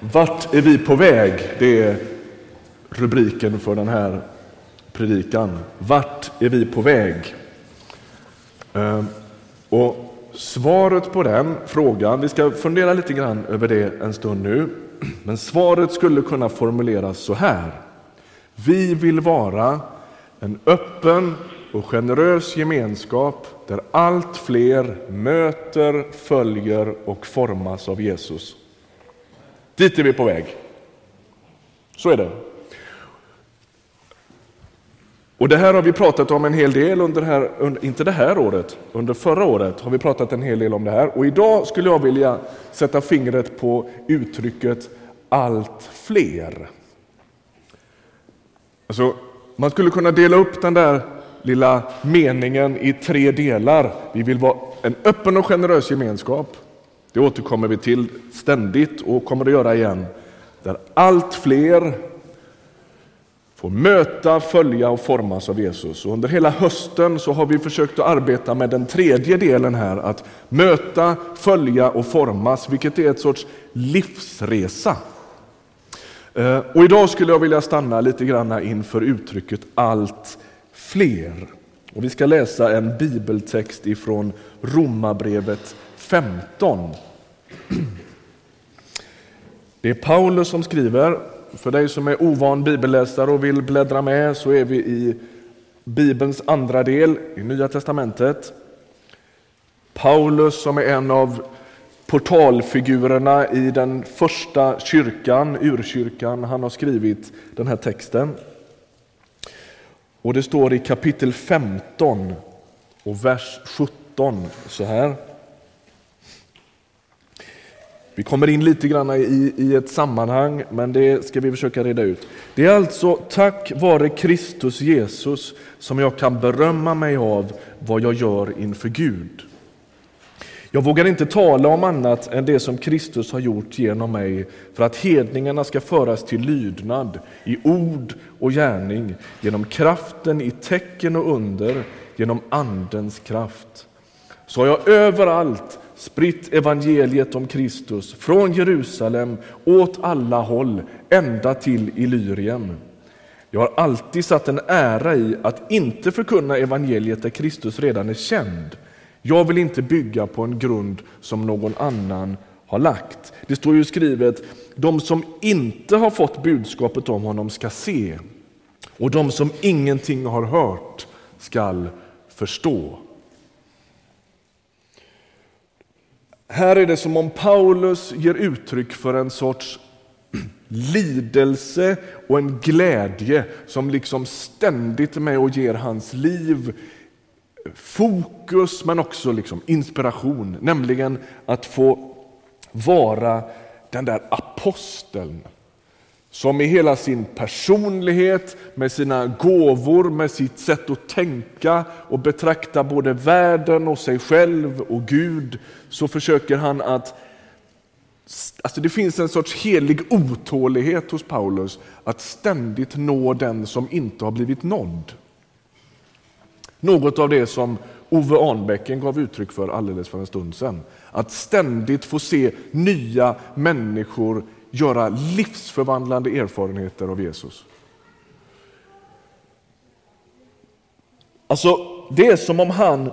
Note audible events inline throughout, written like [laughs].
Vart är vi på väg? Det är rubriken för den här predikan. Vart är vi på väg? Ehm, och svaret på den frågan, vi ska fundera lite grann över det en stund nu, [clears throat] men svaret skulle kunna formuleras så här. Vi vill vara en öppen och generös gemenskap där allt fler möter, följer och formas av Jesus. Dit är vi på väg. Så är det. Och Det här har vi pratat om en hel del under, här, inte det här året, under förra året har vi pratat en hel del om det här. Och idag skulle jag vilja sätta fingret på uttrycket allt fler. Alltså, man skulle kunna dela upp den där lilla meningen i tre delar. Vi vill vara en öppen och generös gemenskap. Det återkommer vi till ständigt och kommer att göra igen. Där allt fler får möta, följa och formas av Jesus. Och under hela hösten så har vi försökt att arbeta med den tredje delen här, att möta, följa och formas, vilket är ett sorts livsresa. Eh, och idag skulle jag vilja stanna lite grann inför uttrycket allt fler. Och vi ska läsa en bibeltext ifrån Romarbrevet 15. Det är Paulus som skriver. För dig som är ovan bibelläsare och vill bläddra med så är vi i Bibelns andra del i Nya testamentet. Paulus som är en av portalfigurerna i den första kyrkan, urkyrkan, han har skrivit den här texten. Och det står i kapitel 15 och vers 17 så här. Vi kommer in lite grann i, i ett sammanhang, men det ska vi försöka reda ut. Det är alltså tack vare Kristus Jesus som jag kan berömma mig av vad jag gör inför Gud. Jag vågar inte tala om annat än det som Kristus har gjort genom mig för att hedningarna ska föras till lydnad i ord och gärning genom kraften i tecken och under, genom Andens kraft. Så har jag överallt spritt evangeliet om Kristus från Jerusalem åt alla håll, ända till Illyrien. Jag har alltid satt en ära i att inte förkunna evangeliet där Kristus redan är känd. Jag vill inte bygga på en grund som någon annan har lagt. Det står ju skrivet, de som inte har fått budskapet om honom ska se och de som ingenting har hört skall förstå. Här är det som om Paulus ger uttryck för en sorts lidelse och en glädje som liksom ständigt är med och ger hans liv fokus men också liksom inspiration, nämligen att få vara den där aposteln som med hela sin personlighet, med sina gåvor, med sitt sätt att tänka och betrakta både världen och sig själv och Gud, så försöker han att Alltså det finns en sorts helig otålighet hos Paulus att ständigt nå den som inte har blivit nådd. Något av det som Ove Arnbäcken gav uttryck för alldeles för en stund sedan. Att ständigt få se nya människor göra livsförvandlande erfarenheter av Jesus. Alltså, det är som om han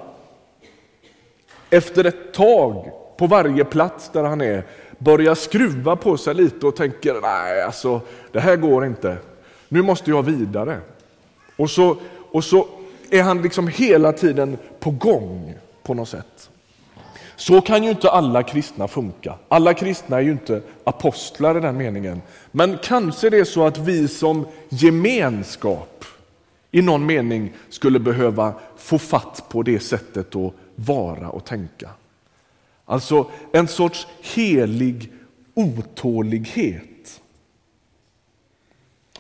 efter ett tag på varje plats där han är börjar skruva på sig lite och tänker nej, alltså det här går inte. Nu måste jag vidare. Och så, och så är han liksom hela tiden på gång på något sätt. Så kan ju inte alla kristna funka. Alla kristna är ju inte apostlar i den meningen. Men kanske det är så att vi som gemenskap i någon mening skulle behöva få fatt på det sättet att vara och tänka. Alltså en sorts helig otålighet.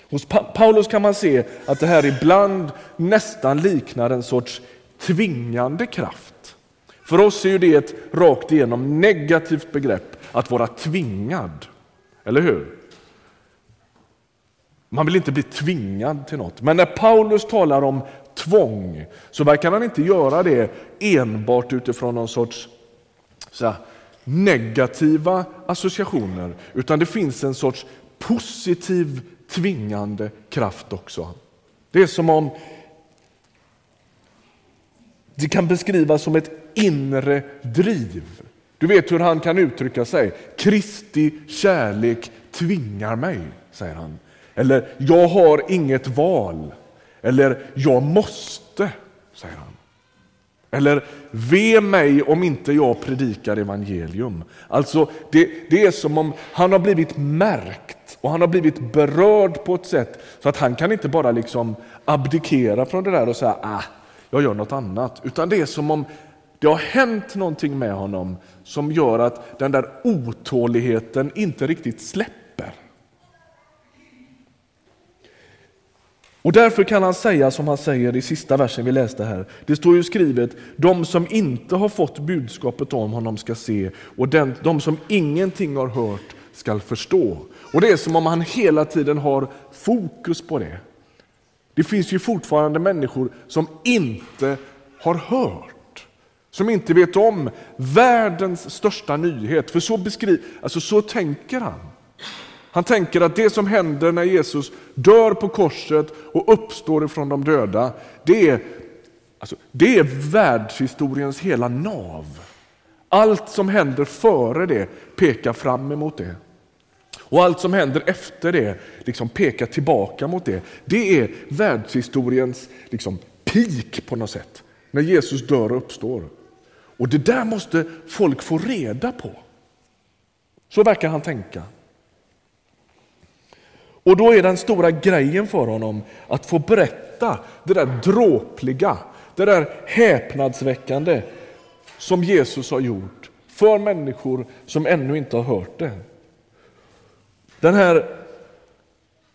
Hos Paulus kan man se att det här ibland nästan liknar en sorts tvingande kraft. För oss är ju det ett rakt igenom negativt begrepp, att vara tvingad. Eller hur? Man vill inte bli tvingad till något. Men när Paulus talar om tvång så verkar han inte göra det enbart utifrån någon sorts så här, negativa associationer, utan det finns en sorts positiv tvingande kraft också. Det är som om det kan beskrivas som ett inre driv. Du vet hur han kan uttrycka sig. Kristi kärlek tvingar mig, säger han. Eller jag har inget val. Eller jag måste, säger han. Eller ve mig om inte jag predikar evangelium. Alltså det, det är som om han har blivit märkt och han har blivit berörd på ett sätt så att han kan inte bara liksom abdikera från det där och säga ah, jag gör något annat. Utan det är som om det har hänt någonting med honom som gör att den där otåligheten inte riktigt släpper. Och därför kan han säga som han säger i sista versen vi läste här. Det står ju skrivet, de som inte har fått budskapet om honom ska se och den, de som ingenting har hört ska förstå. Och det är som om han hela tiden har fokus på det. Det finns ju fortfarande människor som inte har hört, som inte vet om världens största nyhet. För så, beskriv, alltså så tänker han. Han tänker att det som händer när Jesus dör på korset och uppstår ifrån de döda, det är, alltså, det är världshistoriens hela nav. Allt som händer före det pekar fram emot det. Och allt som händer efter det liksom pekar tillbaka mot det. Det är världshistoriens liksom peak på något sätt. När Jesus dör och uppstår. Och det där måste folk få reda på. Så verkar han tänka. Och då är den stora grejen för honom att få berätta det där dråpliga, det där häpnadsväckande som Jesus har gjort för människor som ännu inte har hört det. Den här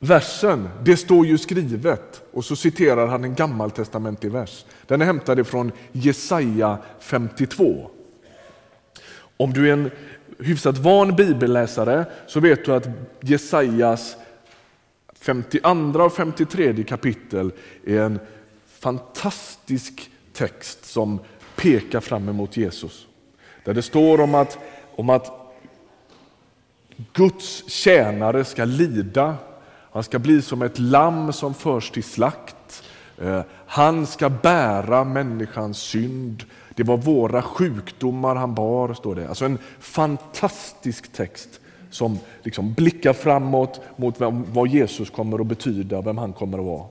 versen, det står ju skrivet och så citerar han en gammaltestamentlig vers. Den är hämtad från Jesaja 52. Om du är en hyfsat van bibelläsare så vet du att Jesajas 52 och 53 kapitel är en fantastisk text som pekar fram emot Jesus. Där det står om att, om att Guds tjänare ska lida, han ska bli som ett lamm som förs till slakt. Eh, han ska bära människans synd. Det var våra sjukdomar han bar, står det. Alltså en fantastisk text som liksom blickar framåt mot vad Jesus kommer att betyda, vem han kommer att vara.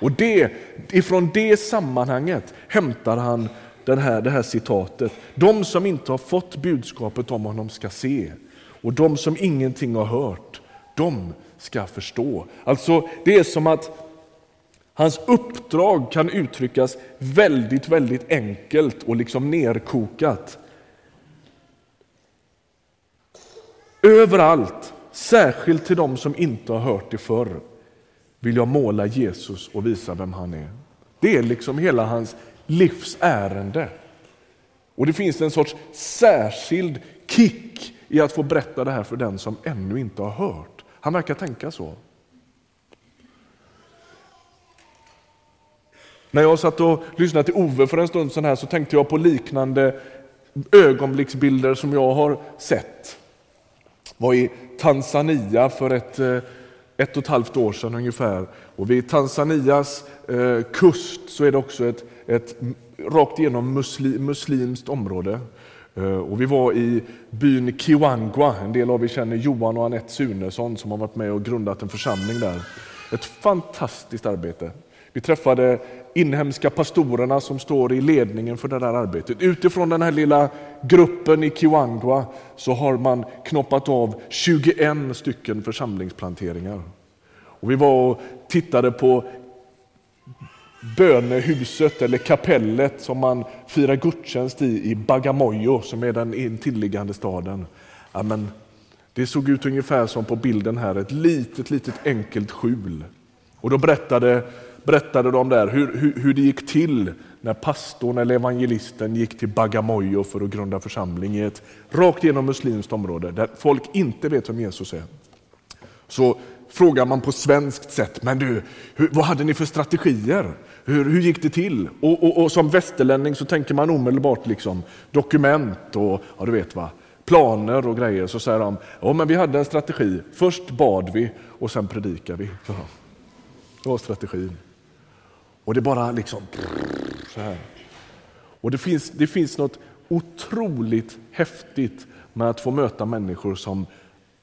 Och det, ifrån det sammanhanget hämtar han den här, det här citatet. De som inte har fått budskapet om honom ska se och de som ingenting har hört, de ska förstå. Alltså det är som att hans uppdrag kan uttryckas väldigt, väldigt enkelt och liksom nerkokat. Överallt, särskilt till de som inte har hört det förr, vill jag måla Jesus och visa vem han är. Det är liksom hela hans livs ärende. Och det finns en sorts särskild kick i att få berätta det här för den som ännu inte har hört. Han verkar tänka så. När jag satt och lyssnade till Ove för en stund sedan här så tänkte jag på liknande ögonblicksbilder som jag har sett Jag var i Tanzania för ett, eh, ett och ett halvt år sedan ungefär. Och vid Tanzanias eh, kust så är det också ett, ett rakt igenom muslim, muslimskt område. Eh, och vi var i byn Kiwangwa. En del av er känner Johan och Anette Sunesson som har varit med och grundat en församling där. Ett fantastiskt arbete. Vi träffade inhemska pastorerna som står i ledningen för det där arbetet. Utifrån den här lilla gruppen i Kiwangwa så har man knoppat av 21 stycken församlingsplanteringar. Och vi var och tittade på bönehuset eller kapellet som man firar gudstjänst i, i Bagamoyo som är den intilliggande staden. Ja, men det såg ut ungefär som på bilden här, ett litet, litet enkelt skjul. Och då berättade berättade de där hur, hur, hur det gick till när pastorn eller evangelisten gick till Bagamoyo för att grunda församling i ett rakt igenom muslimskt område där folk inte vet vem Jesus är. Så frågar man på svenskt sätt, men du, hur, vad hade ni för strategier? Hur, hur gick det till? Och, och, och, som västerlänning så tänker man omedelbart liksom, dokument och ja, du vet va, planer och grejer så säger de ja, men vi hade en strategi. Först bad vi och sen predikade vi. Så. Det var strategin. Och det bara liksom så här. Och det finns, det finns något otroligt häftigt med att få möta människor som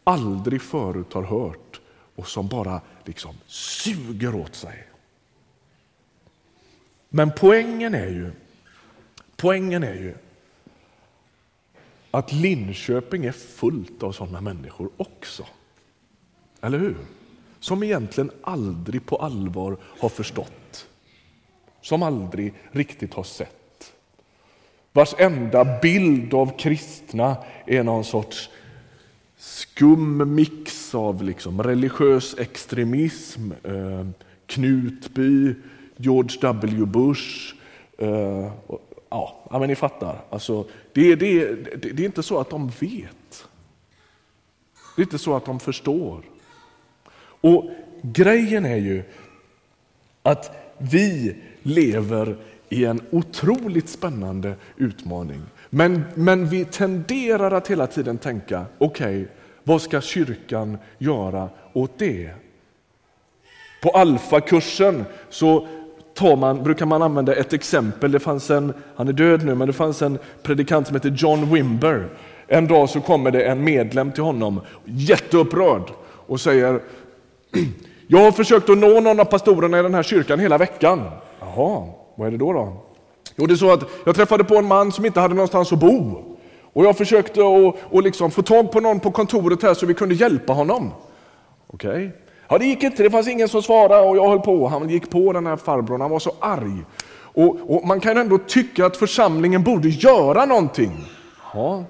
aldrig förut har hört och som bara liksom suger åt sig. Men poängen är ju, poängen är ju att Linköping är fullt av sådana människor också. Eller hur? Som egentligen aldrig på allvar har förstått. Som aldrig riktigt har sett. Vars enda bild av kristna är någon sorts skum mix av liksom religiös extremism, eh, Knutby, George W Bush. Eh, ja, men ni fattar. Alltså, det, det, det, det är inte så att de vet. Det är inte så att de förstår. Och grejen är ju att vi lever i en otroligt spännande utmaning. Men, men vi tenderar att hela tiden tänka, okej, okay, vad ska kyrkan göra åt det? På alfakursen så tar man, brukar man använda ett exempel. Det fanns en, han är död nu, men det fanns en predikant som heter John Wimber. En dag så kommer det en medlem till honom, jätteupprörd, och säger [clears throat] Jag har försökt att nå någon av pastorerna i den här kyrkan hela veckan. Jaha, vad är det då? då? Jo, det är så att jag träffade på en man som inte hade någonstans att bo. Och jag försökte att, liksom få tag på någon på kontoret här så vi kunde hjälpa honom. Okej. Okay. Ja, det gick inte, det fanns ingen som svarade och jag höll på. Han gick på den här farbrorn, han var så arg. Och, och man kan ändå tycka att församlingen borde göra någonting. Ja,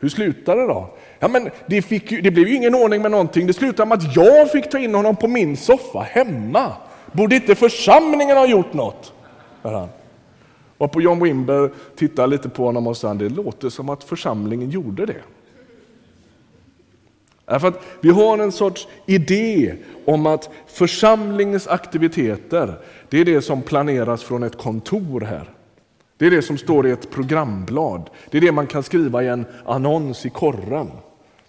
hur slutade det då? Ja, men det, fick, det blev ju ingen ordning med någonting. Det slutade med att jag fick ta in honom på min soffa hemma. Borde inte församlingen ha gjort något? Och på John Wimber tittar lite på honom och sa det låter som att församlingen gjorde det. Därför att vi har en sorts idé om att församlingens aktiviteter, det är det som planeras från ett kontor här. Det är det som står i ett programblad. Det är det man kan skriva i en annons i korren.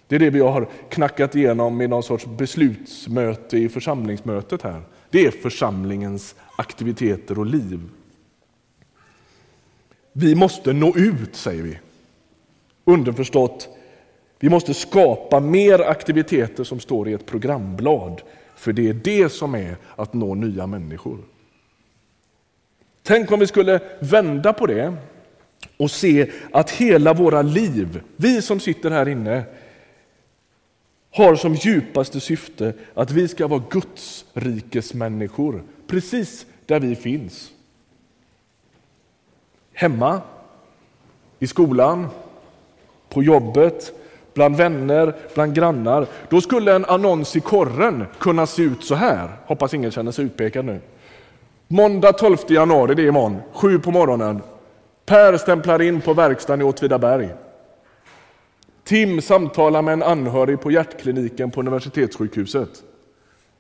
Det är det vi har knackat igenom i någon sorts beslutsmöte i församlingsmötet här. Det är församlingens aktiviteter och liv. Vi måste nå ut, säger vi. Underförstått, vi måste skapa mer aktiviteter som står i ett programblad, för det är det som är att nå nya människor. Tänk om vi skulle vända på det och se att hela våra liv, vi som sitter här inne, har som djupaste syfte att vi ska vara Guds rikes människor precis där vi finns. Hemma, i skolan, på jobbet, bland vänner, bland grannar. Då skulle en annons i korren kunna se ut så här. Hoppas ingen känner sig utpekad nu. Måndag 12 januari, det är imorgon, sju på morgonen. Per stämplar in på verkstaden i Åtvidaberg. Tim samtalar med en anhörig på hjärtkliniken på universitetssjukhuset.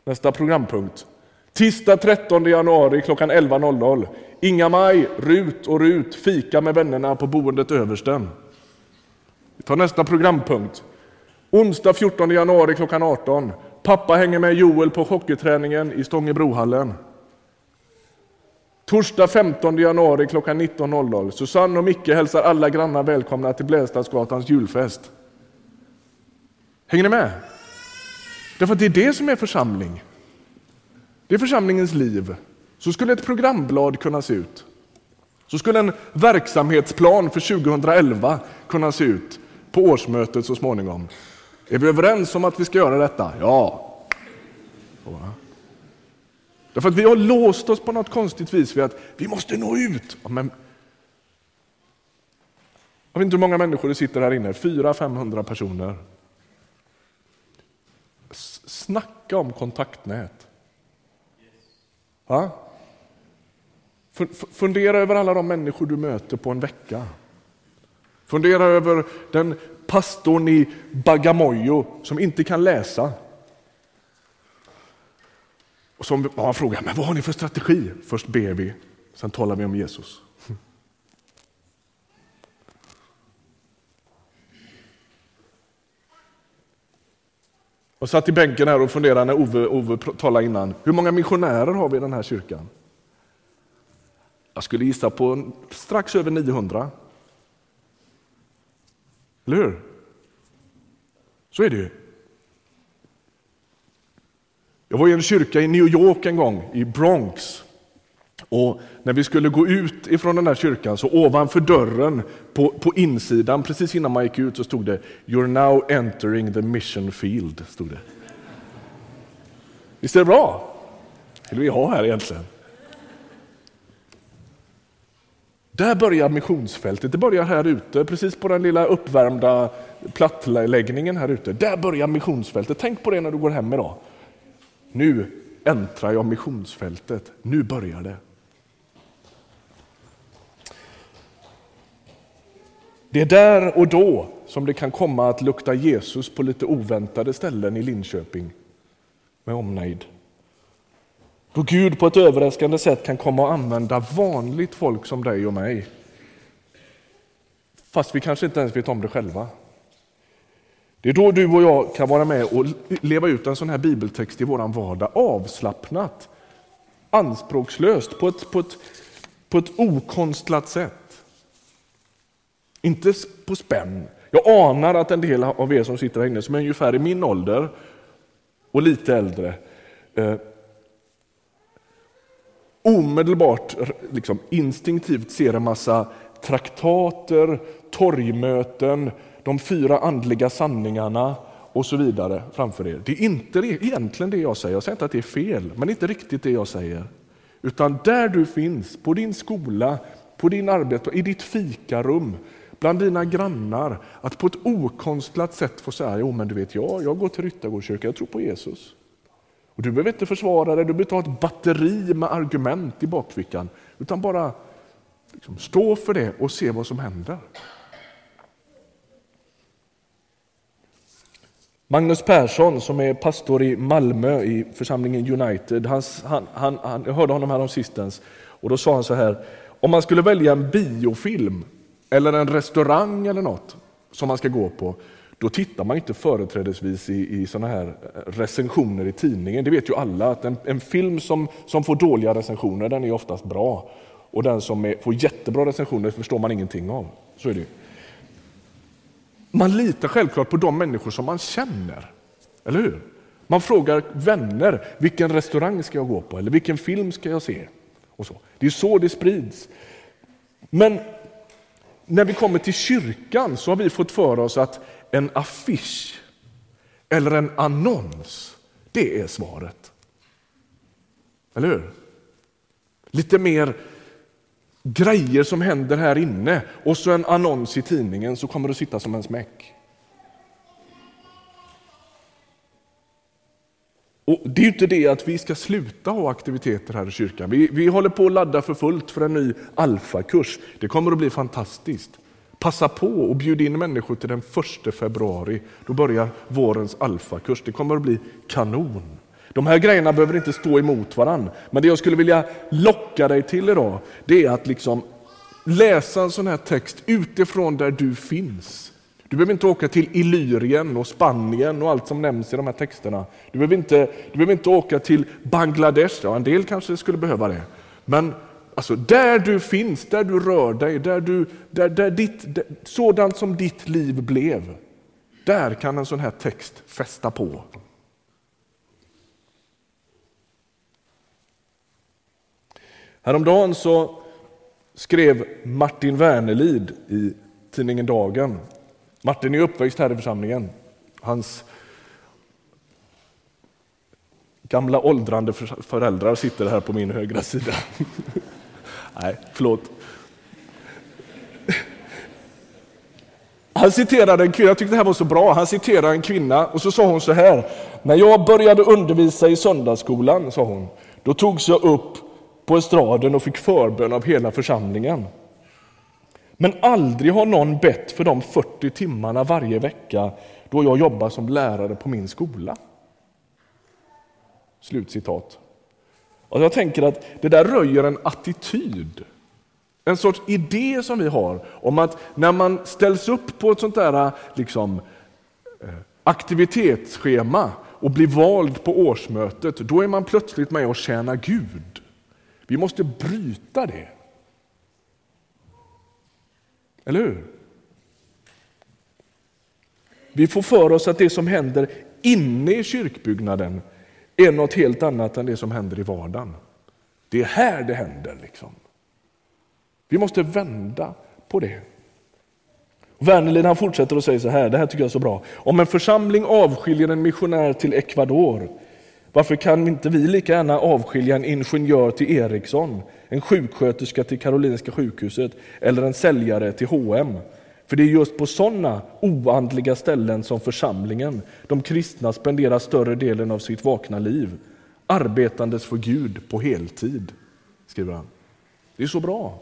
Nästa programpunkt. Tisdag 13 januari klockan 11.00. Inga-Maj, Rut och Rut fika med vännerna på boendet Översten. Vi tar nästa programpunkt. Onsdag 14 januari klockan 18. Pappa hänger med Joel på hockeyträningen i Stångebrohallen. Torsdag 15 januari klockan 19.00. Susanne och Micke hälsar alla grannar välkomna till Blästadsgatans julfest. Hänger ni med? Därför att det är det som är församling. Det är församlingens liv. Så skulle ett programblad kunna se ut. Så skulle en verksamhetsplan för 2011 kunna se ut på årsmötet så småningom. Är vi överens om att vi ska göra detta? Ja. Därför att vi har låst oss på något konstigt vis vid att vi måste nå ut. Men, jag vet inte hur många människor det sitter här inne, 400-500 personer. Snacka om kontaktnät. Va? Fundera över alla de människor du möter på en vecka. Fundera över den pastorn i Bagamoyo som inte kan läsa. Och som man frågar, men vad har ni för strategi? Först ber vi, sen talar vi om Jesus. Jag satt i bänken här och funderade när Ove, Ove talade innan. Hur många missionärer har vi i den här kyrkan? Jag skulle gissa på strax över 900. Eller hur? Så är det ju. Jag var i en kyrka i New York en gång, i Bronx. Och när vi skulle gå ut ifrån den här kyrkan så ovanför dörren på, på insidan, precis innan man gick ut, så stod det You're now entering the mission field. Stod det. Visst är det bra? Det vill vi ha här egentligen. Där börjar missionsfältet. Det börjar här ute, precis på den lilla uppvärmda plattläggningen här ute. Där börjar missionsfältet. Tänk på det när du går hem idag. Nu äntrar jag missionsfältet. Nu börjar det. Det är där och då som det kan komma att lukta Jesus på lite oväntade ställen i Linköping med omnejd. Då Gud på ett överraskande sätt kan komma att använda vanligt folk som dig och mig. Fast vi kanske inte ens vet om det själva. Det är då du och jag kan vara med och leva ut en sån här bibeltext i vår vardag avslappnat, anspråkslöst, på ett, på ett, på ett okonstlat sätt. Inte på spänn. Jag anar att en del av er som sitter här inne, som är ungefär i min ålder och lite äldre, eh, omedelbart liksom, instinktivt ser en massa traktater, torgmöten, de fyra andliga sanningarna och så vidare framför er. Det är inte egentligen det jag säger, jag säger inte att det är fel, men inte riktigt det jag säger. Utan där du finns, på din skola, på din arbete, i ditt fikarum, bland dina grannar, att på ett okonstlat sätt få säga, jo men du vet jag, jag går till Ryttargårdskyrkan, jag tror på Jesus. Och du behöver inte försvara dig, du behöver inte ha ett batteri med argument i bakfickan, utan bara liksom stå för det och se vad som händer. Magnus Persson som är pastor i Malmö i församlingen United, han, han, han, jag hörde honom här om sistens och då sa han så här, om man skulle välja en biofilm eller en restaurang eller något som man ska gå på, då tittar man inte företrädesvis i, i såna här eh, recensioner i tidningen. Det vet ju alla att en, en film som, som får dåliga recensioner, den är oftast bra. Och den som är, får jättebra recensioner förstår man ingenting av. Så är det Man litar självklart på de människor som man känner. Eller hur? Man frågar vänner, vilken restaurang ska jag gå på? Eller vilken film ska jag se? Och så. Det är så det sprids. Men när vi kommer till kyrkan så har vi fått för oss att en affisch eller en annons, det är svaret. Eller hur? Lite mer grejer som händer här inne och så en annons i tidningen så kommer det att sitta som en smäck. Och Det är ju inte det att vi ska sluta ha aktiviteter här i kyrkan. Vi, vi håller på att ladda för fullt för en ny alfakurs. Det kommer att bli fantastiskt. Passa på och bjud in människor till den 1 februari. Då börjar vårens alfakurs. Det kommer att bli kanon. De här grejerna behöver inte stå emot varandra. Men det jag skulle vilja locka dig till idag, det är att liksom läsa en sån här text utifrån där du finns. Du behöver inte åka till Illyrien och Spanien och allt som nämns i de här texterna. Du behöver inte, du behöver inte åka till Bangladesh, ja en del kanske skulle behöva det. Men alltså, där du finns, där du rör dig, där du, där, där ditt, där, sådant som ditt liv blev, där kan en sån här text fästa på. Häromdagen så skrev Martin Wernerlid i tidningen Dagen Martin är uppväxt här i församlingen. Hans gamla åldrande föräldrar sitter här på min högra sida. [laughs] Nej, förlåt. Han citerade en kvinna, jag tyckte det här var så bra, han citerade en kvinna och så sa hon så här. När jag började undervisa i söndagsskolan, sa hon, då togs jag upp på estraden och fick förbön av hela församlingen. Men aldrig har någon bett för de 40 timmarna varje vecka då jag jobbar som lärare på min skola. Slutcitat. Och jag tänker att det där röjer en attityd. En sorts idé som vi har om att när man ställs upp på ett sånt där liksom, eh, aktivitetsschema och blir vald på årsmötet, då är man plötsligt med och tjänar Gud. Vi måste bryta det. Eller hur? Vi får för oss att det som händer inne i kyrkbyggnaden är något helt annat än det som händer i vardagen. Det är här det händer. Liksom. Vi måste vända på det. Wernerlin han fortsätter och säger så här, det här tycker jag är så bra. Om en församling avskiljer en missionär till Ecuador, varför kan inte vi lika gärna avskilja en ingenjör till Ericsson, en sjuksköterska till Karolinska sjukhuset eller en säljare till H&M? För det är just på sådana oandliga ställen som församlingen, de kristna, spenderar större delen av sitt vakna liv, arbetandes för Gud på heltid, skriver han. Det är så bra.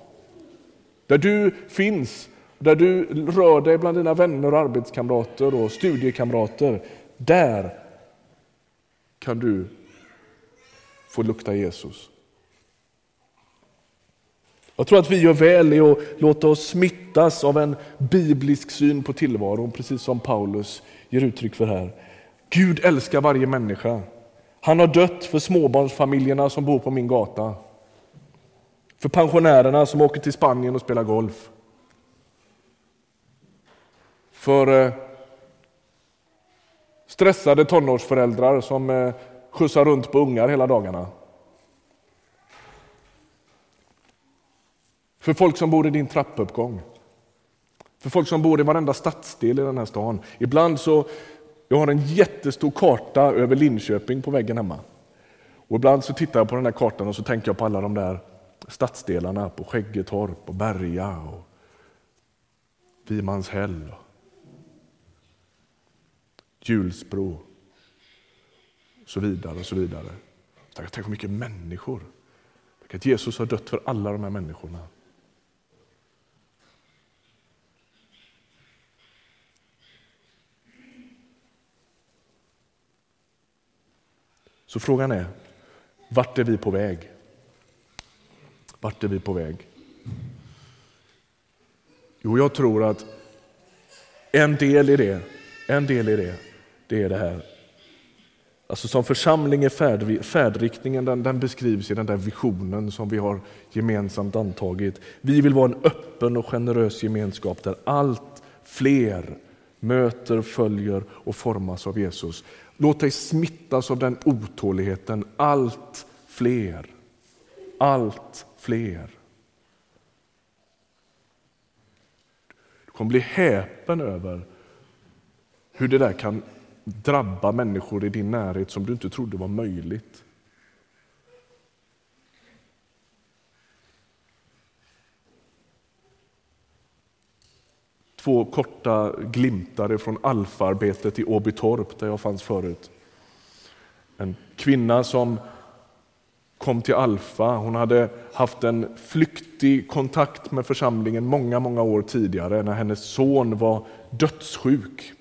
Där du finns, där du rör dig bland dina vänner och arbetskamrater och studiekamrater, där kan du få lukta Jesus. Jag tror att vi gör väl i att låta oss smittas av en biblisk syn på tillvaron, precis som Paulus ger uttryck för här. Gud älskar varje människa. Han har dött för småbarnsfamiljerna som bor på min gata. För pensionärerna som åker till Spanien och spelar golf. För eh, stressade tonårsföräldrar som eh, skjutsar runt på ungar hela dagarna. För folk som bor i din trappuppgång. För folk som bor i varenda stadsdel i den här stan. Ibland så, jag har en jättestor karta över Linköping på väggen hemma. Och ibland så tittar jag på den här kartan och så tänker jag på alla de där stadsdelarna, på Skäggetorp och Berga och Vimanshäll. Hjulsbro och så vidare och så vidare. Tänk hur mycket människor. Tänk att Jesus har dött för alla de här människorna. Så frågan är, vart är vi på väg? Vart är vi på väg? Jo, jag tror att en del i det, en del i det, det är det här. Alltså som församling är färd, färdriktningen den, den beskrivs i den där visionen som vi har gemensamt antagit. Vi vill vara en öppen och generös gemenskap där allt fler möter, följer och formas av Jesus. Låt dig smittas av den otåligheten. Allt fler. Allt fler. Du kommer bli häpen över hur det där kan drabba människor i din närhet som du inte trodde var möjligt. två korta glimtar från alfarbetet i Åbytorp där jag fanns förut. En kvinna som kom till Alfa. Hon hade haft en flyktig kontakt med församlingen många, många år tidigare när hennes son var dödssjuk.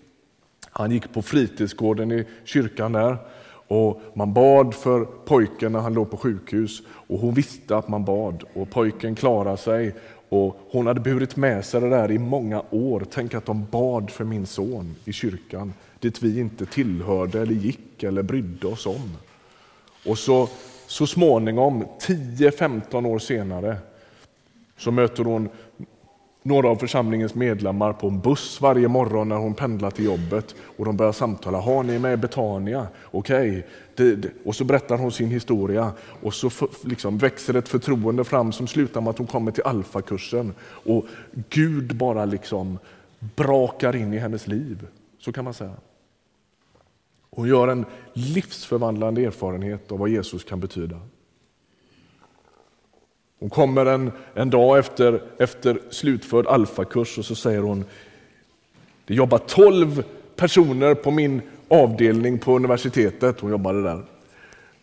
Han gick på fritidsgården i kyrkan där och man bad för pojken när han låg på sjukhus och hon visste att man bad och pojken klarade sig och hon hade burit med sig det där i många år. Tänk att de bad för min son i kyrkan, dit vi inte tillhörde eller gick eller brydde oss om. Och så, så småningom, 10-15 år senare, så möter hon några av församlingens medlemmar på en buss varje morgon när hon pendlar till jobbet och de börjar samtala. Har ni med Betania? Okej. Okay. Och så berättar hon sin historia och så liksom växer ett förtroende fram som slutar med att hon kommer till alfakursen och Gud bara liksom brakar in i hennes liv. Så kan man säga. Hon gör en livsförvandlande erfarenhet av vad Jesus kan betyda. Hon kommer en, en dag efter, efter slutförd alfakurs och så säger hon, det jobbar tolv personer på min avdelning på universitetet, hon jobbade där.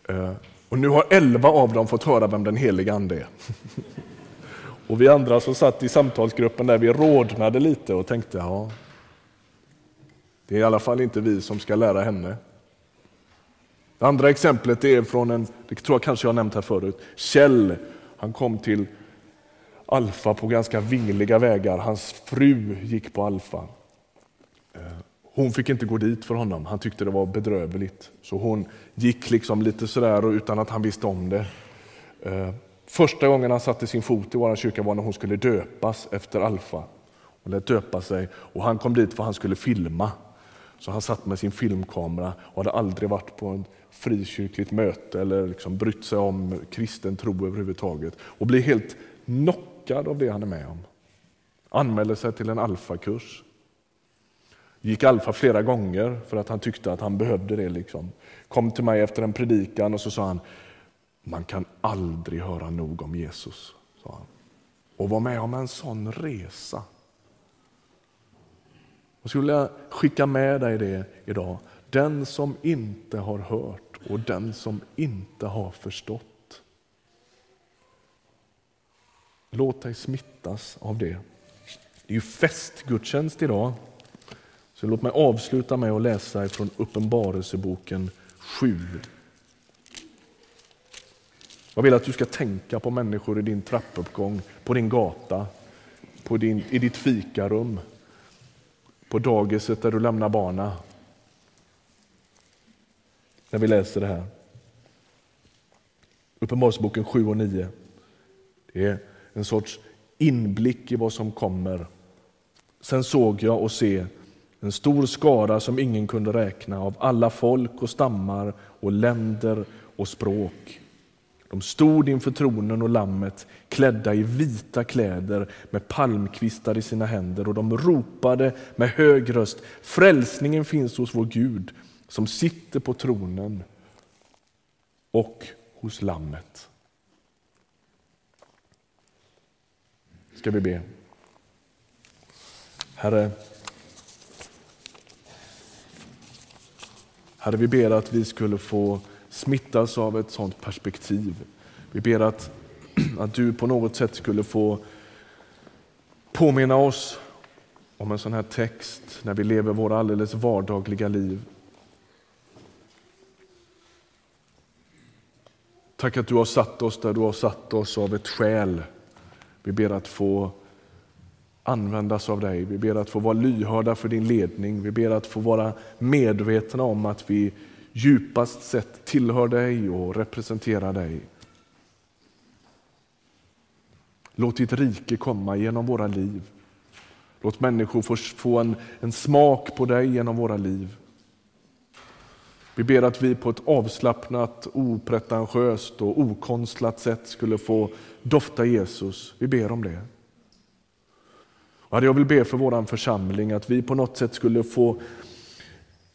Eh, och nu har elva av dem fått höra vem den heliga ande är. [laughs] Och vi andra som satt i samtalsgruppen där, vi rådnade lite och tänkte, ja, det är i alla fall inte vi som ska lära henne. Det andra exemplet är från en, det tror jag kanske jag har nämnt här förut, Kjell han kom till Alfa på ganska vingliga vägar. Hans fru gick på Alfa. Eh, hon fick inte gå dit för honom. Han tyckte det var bedrövligt. Så hon gick liksom lite sådär utan att han visste om det. Eh, första gången han satte sin fot i vår kyrka var när hon skulle döpas efter Alfa. Hon lät döpa sig och han kom dit för att han skulle filma. Så han satt med sin filmkamera och hade aldrig varit på ett frikyrkligt möte eller liksom brytt sig om kristen tro överhuvudtaget. Och blir helt knockad av det han är med om. Anmälde sig till en alfakurs. Gick alfa flera gånger för att han tyckte att han behövde det. Liksom. Kom till mig efter en predikan och så sa han, man kan aldrig höra nog om Jesus. Sa han. Och var med om en sån resa. Och skulle jag skicka med dig det idag. Den som inte har hört och den som inte har förstått. Låt dig smittas av det. Det är ju festgudstjänst idag. Så låt mig avsluta med att läsa från Uppenbarelseboken 7. Jag vill att du ska tänka på människor i din trappuppgång, på din gata, på din, i ditt fikarum, på dagiset där du lämnar barna. När vi läser det här. Uppenbarelseboken 7 och 9. Det är en sorts inblick i vad som kommer. Sen såg jag och se en stor skara som ingen kunde räkna av alla folk och stammar och länder och språk. De stod inför tronen och lammet klädda i vita kläder med palmkvistar i sina händer och de ropade med hög röst Frälsningen finns hos vår Gud som sitter på tronen och hos lammet. Ska vi be. Herre, Herre, vi ber att vi skulle få smittas av ett sådant perspektiv. Vi ber att, [clears throat] att du på något sätt skulle få påminna oss om en sån här text när vi lever våra alldeles vardagliga liv. Tack att du har satt oss där du har satt oss av ett skäl. Vi ber att få användas av dig. Vi ber att få vara lyhörda för din ledning. Vi ber att få vara medvetna om att vi djupast sett tillhör dig och representerar dig. Låt ditt rike komma genom våra liv. Låt människor få, en, en smak på dig genom våra liv. Vi ber att vi på ett avslappnat, opretentiöst och okonstlat sätt skulle få dofta Jesus. Vi ber om det. Jag vill be för vår församling att vi på något sätt skulle få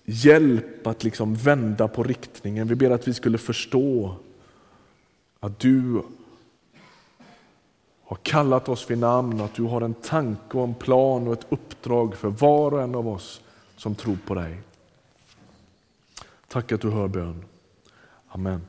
hjälp att liksom vända på riktningen. Vi ber att vi skulle förstå att du har kallat oss vid namn, att du har en tanke och en plan och ett uppdrag för var och en av oss som tror på dig. Tack att du hör bön. Amen.